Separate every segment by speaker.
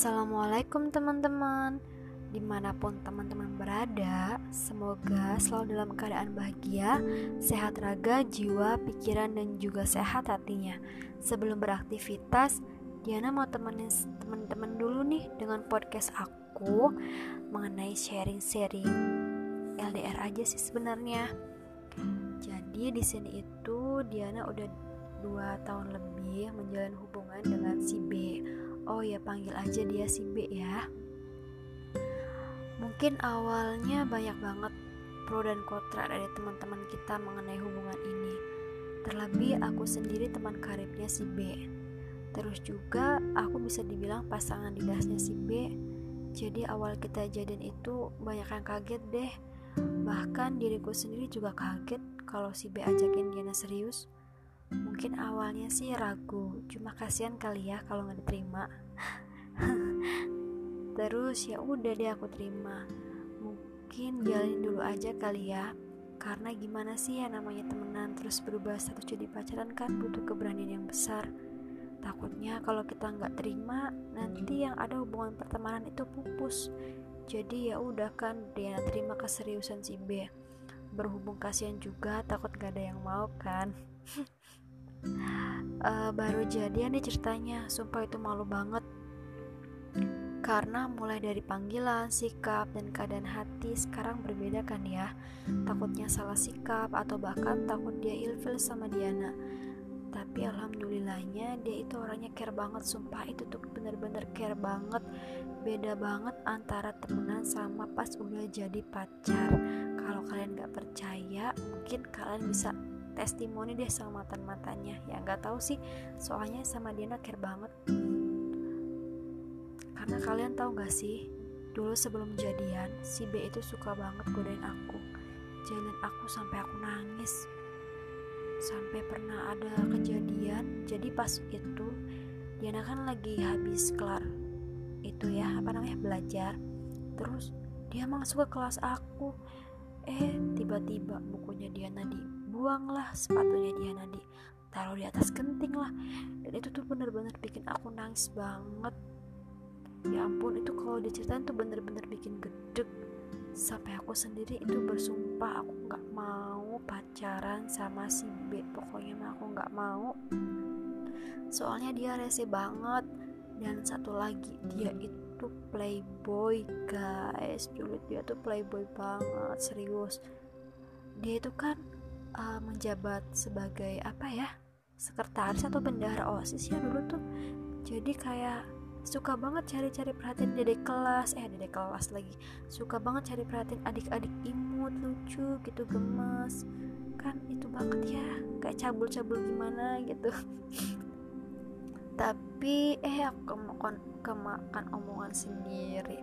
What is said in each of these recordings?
Speaker 1: Assalamualaikum teman-teman. Di mana pun teman-teman berada Semoga selalu dalam keadaan bahagia Sehat raga, jiwa, pikiran, dan juga sehat hatinya. Sebelum beraktivitas Diana mau temenin teman-teman dulu nih Dengan podcast aku Mengenai sharing-sharing LDR aja sih sebenarnya. Jadi di sini itu Diana udah dua tahun lebih menjalin hubungan dengan si B Oh ya panggil aja dia si B ya. Mungkin awalnya banyak banget pro dan kontra dari teman-teman kita mengenai hubungan ini. Terlebih aku sendiri teman karibnya si B. Terus juga aku bisa dibilang pasangan didasnya si B. Jadi awal kita jadian itu banyak yang kaget deh. Bahkan diriku sendiri juga kaget kalau si B ajakin Diana serius Mungkin awalnya sih ragu, cuma kasihan kali ya kalau nggak diterima. Terus ya udah deh aku terima. Mungkin jalin dulu aja kali ya. Karena gimana sih ya namanya temenan terus berubah satu jadi pacaran kan butuh keberanian yang besar. Takutnya kalau kita nggak terima, nanti yang ada hubungan pertemanan itu pupus. Jadi ya udah kan dia terima keseriusan si B. Berhubung kasihan juga, takut gak ada yang mau kan. Uh, baru jadian nih ceritanya. Sumpah itu malu banget. Karena mulai dari panggilan, sikap, dan keadaan hati sekarang berbeda kan ya. Takutnya salah sikap atau bahkan takut dia ilfil sama Diana. Tapi alhamdulillahnya dia itu orangnya care banget. Sumpah itu tuh bener-bener care banget. Beda banget antara temenan sama pas udah jadi pacar. Kalau kalian gak percaya mungkin kalian bisa testimoni deh sama mantan mantannya ya nggak tahu sih. Soalnya sama dia nakir banget. Karena kalian tahu gak sih dulu sebelum jadian si B itu suka banget godain aku. Jalan aku sampai aku nangis. Sampai pernah ada kejadian. Jadi pas itu Diana kan lagi habis kelar itu ya apa namanya belajar. Terus dia masuk ke kelas aku. Eh tiba-tiba bukunya Diana di buanglah sepatunya dia Nadi taruh di atas genting lah. Dan itu tuh bener-bener bikin aku nangis banget. Ya ampun itu kalau diceritain tuh bener-bener bikin gedek sampai aku sendiri itu bersumpah aku nggak mau pacaran sama si B. Pokoknya mah aku nggak mau. Soalnya dia rese banget. Dan satu lagi dia itu playboy guys. Dulu dia tuh playboy banget serius. Dia itu kan uh, menjabat sebagai apa ya sekretaris atau bendahara osis ya dulu tuh. Jadi kayak suka banget cari-cari perhatian dedek kelas eh dedek kelas lagi. Suka banget cari perhatian adik-adik imut lucu gitu gemes. Kan itu banget ya kayak cabul-cabul gimana gitu. Tapi eh aku kemakan, kemakan omongan sendiri.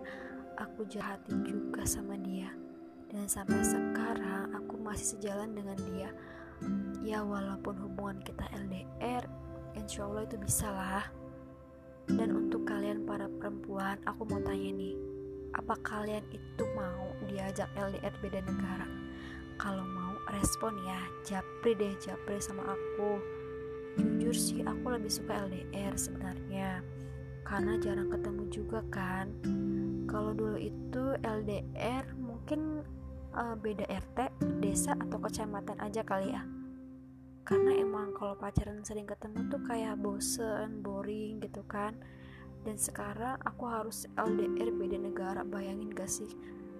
Speaker 1: Aku jahatin juga sama dia dan sampai sekarang aku masih sejalan dengan dia. Ya walaupun hubungan kita LDR insya Allah itu bisa lah. Dan untuk kalian para perempuan aku mau tanya nih apa kalian itu mau diajak LDR beda negara? Kalau mau respon ya. Japri deh japri sama aku. Jujur sih aku lebih suka LDR sebenarnya. Karena jarang ketemu juga kan. Kalau dulu itu LDR mungkin uh, beda RT, desa atau kecamatan aja kali ya. Karena emang kalau pacaran sering ketemu tuh kayak bosen, boring gitu kan. Dan sekarang aku harus LDR beda negara, bayangin gak sih?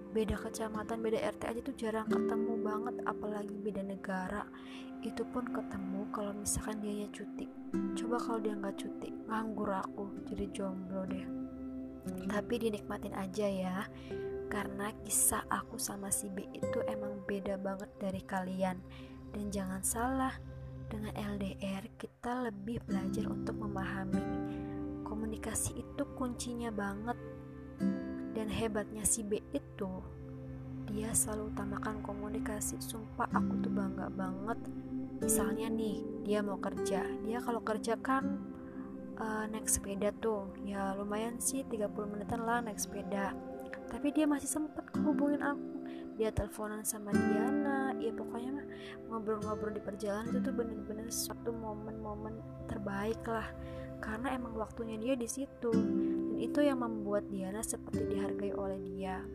Speaker 1: Beda kecamatan, beda RT aja tuh jarang ketemu banget, apalagi beda negara. Itu pun ketemu kalau misalkan dia cuti. Coba kalau dia nggak cuti, nganggur aku, jadi jomblo deh. Tapi dinikmatin aja ya karena kisah aku sama si B itu emang beda banget dari kalian. Dan jangan salah, dengan LDR kita lebih belajar untuk memahami. Komunikasi itu kuncinya banget. Dan hebatnya si B itu, dia selalu utamakan komunikasi. Sumpah aku tuh bangga banget. Misalnya nih, dia mau kerja. Dia kalau kerja kan uh, naik sepeda tuh. Ya lumayan sih 30 menitan lah naik sepeda tapi dia masih sempat hubungin aku. Dia teleponan sama Diana. Ya pokoknya mah ngobrol-ngobrol di perjalanan itu tuh bener-bener suatu momen-momen terbaik lah. Karena emang waktunya dia di situ. Dan itu yang membuat Diana seperti dihargai oleh dia.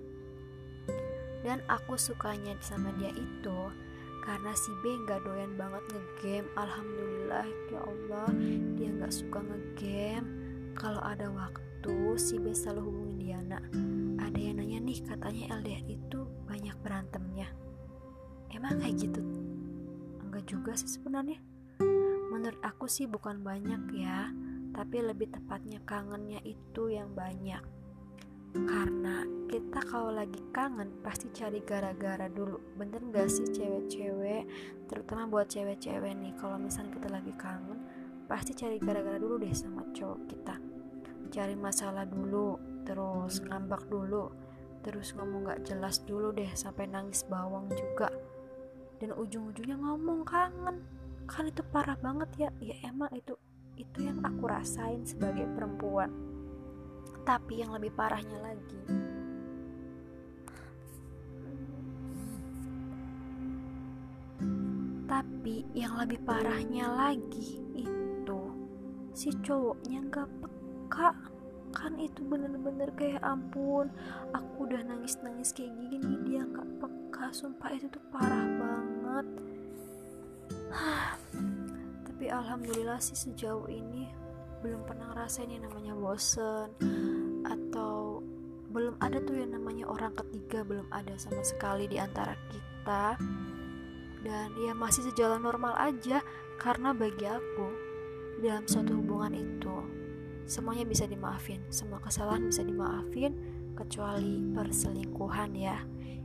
Speaker 1: Dan aku sukanya sama dia itu karena si B nggak doyan banget ngegame. Alhamdulillah ya Allah dia nggak suka ngegame. Kalau ada waktu si B selalu hubungin Diana ada yang nanya nih katanya LDR itu banyak berantemnya. Emang kayak gitu? Enggak juga sih sebenarnya. Menurut aku sih bukan banyak ya tapi lebih tepatnya kangennya itu yang banyak. Karena kita kalau lagi kangen pasti cari gara-gara dulu. Bener gak sih cewek-cewek terutama buat cewek-cewek nih kalau misalnya kita lagi kangen pasti cari gara-gara dulu deh sama cowok kita. Cari masalah dulu terus ngambak dulu terus ngomong gak jelas dulu deh sampai nangis bawang juga. Dan ujung-ujungnya ngomong kangen. Kan itu parah banget ya. Ya emang itu itu yang aku rasain sebagai perempuan. Tapi yang lebih parahnya lagi, tapi yang lebih parahnya lagi itu si cowoknya gak peka kan itu bener-bener kayak ampun aku udah nangis-nangis kayak gini dia gak peka. Sumpah itu tuh parah banget. Tapi alhamdulillah sih sejauh ini belum pernah ngerasain yang namanya bosen atau belum ada tuh yang namanya orang ketiga belum ada sama sekali di antara kita. Dan ya masih sejalan normal aja karena bagi aku dalam suatu hubungan itu semuanya bisa dimaafin. Semua kesalahan bisa dimaafin kecuali perselingkuhan ya.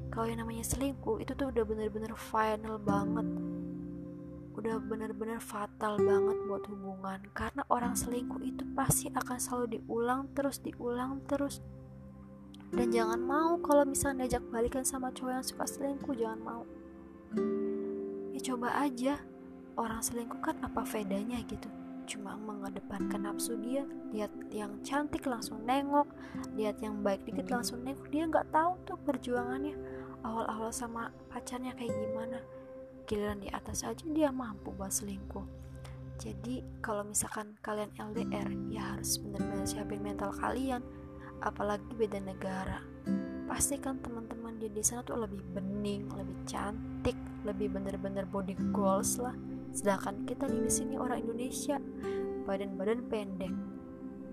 Speaker 1: Kalau yang namanya selingkuh itu tuh udah bener-bener final banget. Udah bener-bener fatal banget buat hubungan. Karena orang selingkuh itu pasti akan selalu diulang terus diulang terus. Dan jangan mau kalau misalnya diajak balikan sama cowok yang suka selingkuh jangan mau. Ya coba aja orang selingkuh kan apa bedanya gitu cuma mengedepankan nafsu dia. Lihat yang cantik langsung nengok. Lihat yang baik dikit langsung nengok. Dia nggak tahu tuh perjuangannya. Awal-awal sama pacarnya kayak gimana. Giliran di atas aja dia mampu buat selingkuh. Jadi kalau misalkan kalian LDR ya harus benar-benar siapin mental kalian. Apalagi beda negara. Pastikan teman-teman dia di sana tuh lebih bening lebih cantik lebih bener-bener body goals lah sedangkan kita di sini orang Indonesia badan-badan pendek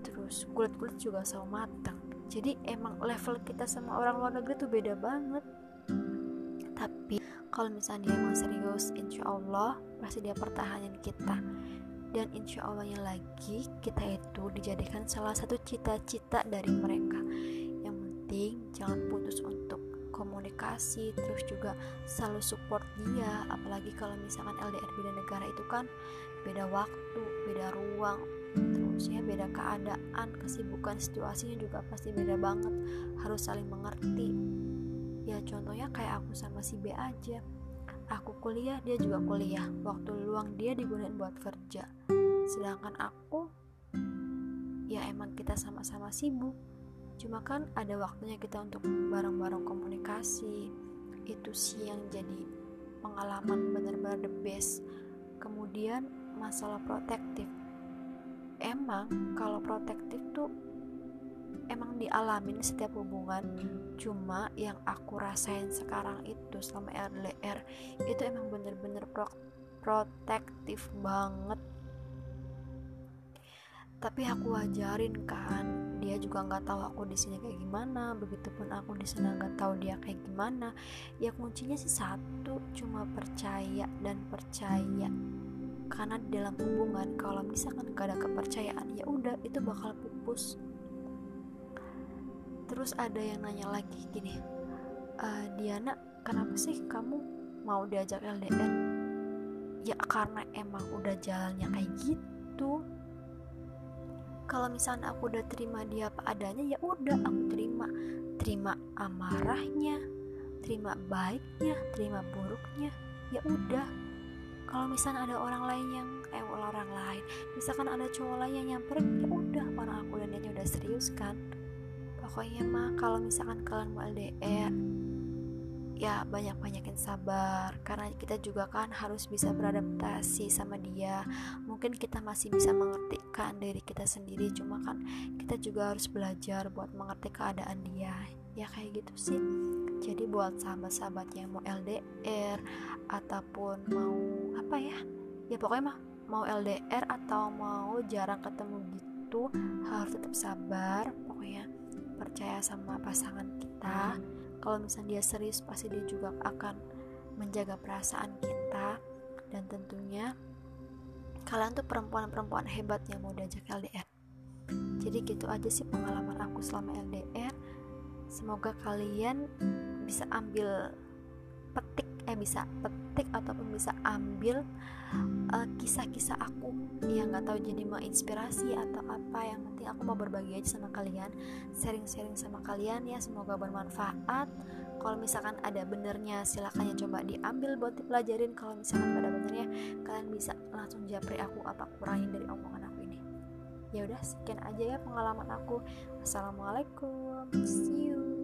Speaker 1: terus kulit-kulit juga sama matang. Jadi emang level kita sama orang luar negeri tuh beda banget. Tapi kalau misalnya dia emang serius insya Allah pasti dia pertahanin kita. Dan insya Allahnya lagi kita itu dijadikan salah satu cita-cita dari mereka. Yang penting jangan putus untuk komunikasi terus juga selalu support dia apalagi kalau misalkan LDR beda negara itu kan beda waktu beda ruang terus ya beda keadaan kesibukan situasinya juga pasti beda banget harus saling mengerti. Ya contohnya kayak aku sama si B aja aku kuliah dia juga kuliah waktu luang dia digunakan buat kerja. Sedangkan aku ya emang kita sama-sama sibuk cuma kan ada waktunya kita untuk bareng-bareng komunikasi. Itu sih yang jadi pengalaman bener-bener the best. Kemudian masalah protektif. Emang kalau protektif tuh emang dialamin setiap hubungan. Cuma yang aku rasain sekarang itu selama LDR itu emang bener-bener pro protektif banget tapi aku wajarin kan dia juga nggak tahu aku di sini kayak gimana begitupun aku di sana nggak tahu dia kayak gimana. Ya kuncinya sih satu cuma percaya dan percaya. Karena di dalam hubungan kalau misalkan gak ada kepercayaan ya udah itu bakal pupus. Terus ada yang nanya lagi gini e, Diana kenapa sih kamu mau diajak LDR ya karena emang udah jalannya kayak gitu kalau misalnya aku udah terima dia apa adanya ya udah aku terima. Terima amarahnya terima baiknya terima buruknya ya udah. Kalau misalnya ada orang lain yang eh orang lain misalkan ada cowok lain yang nyamperin ya udah orang aku dan dia udah serius kan. Pokoknya mah kalau misalkan kalian mau LDR ya banyak-banyakin sabar. Karena kita juga kan harus bisa beradaptasi sama dia mungkin kita masih bisa mengertikan diri kita sendiri cuma kan kita juga harus belajar buat mengerti keadaan dia. Ya kayak gitu sih. Jadi buat sahabat-sahabat yang mau LDR ataupun mau apa ya? Ya pokoknya mah mau LDR atau mau jarang ketemu gitu harus tetap sabar pokoknya percaya sama pasangan kita. Kalau misalnya dia serius pasti dia juga akan menjaga perasaan kita. Dan tentunya kalian tuh perempuan-perempuan hebat yang mau diajak LDR jadi gitu aja sih pengalaman aku selama LDR semoga kalian bisa ambil petik eh bisa petik ataupun bisa ambil uh, kisah-kisah aku. Yang nggak tahu jadi menginspirasi atau apa yang nanti aku mau berbagi aja sama kalian sharing-sharing sama kalian ya. Semoga bermanfaat. Kalau misalkan ada benernya silahkan ya coba diambil buat dipelajarin. Kalau misalkan pada benernya kalian bisa langsung japri aku apa kurangin dari omongan aku ini. Ya udah sekian aja ya pengalaman aku. Assalamualaikum see you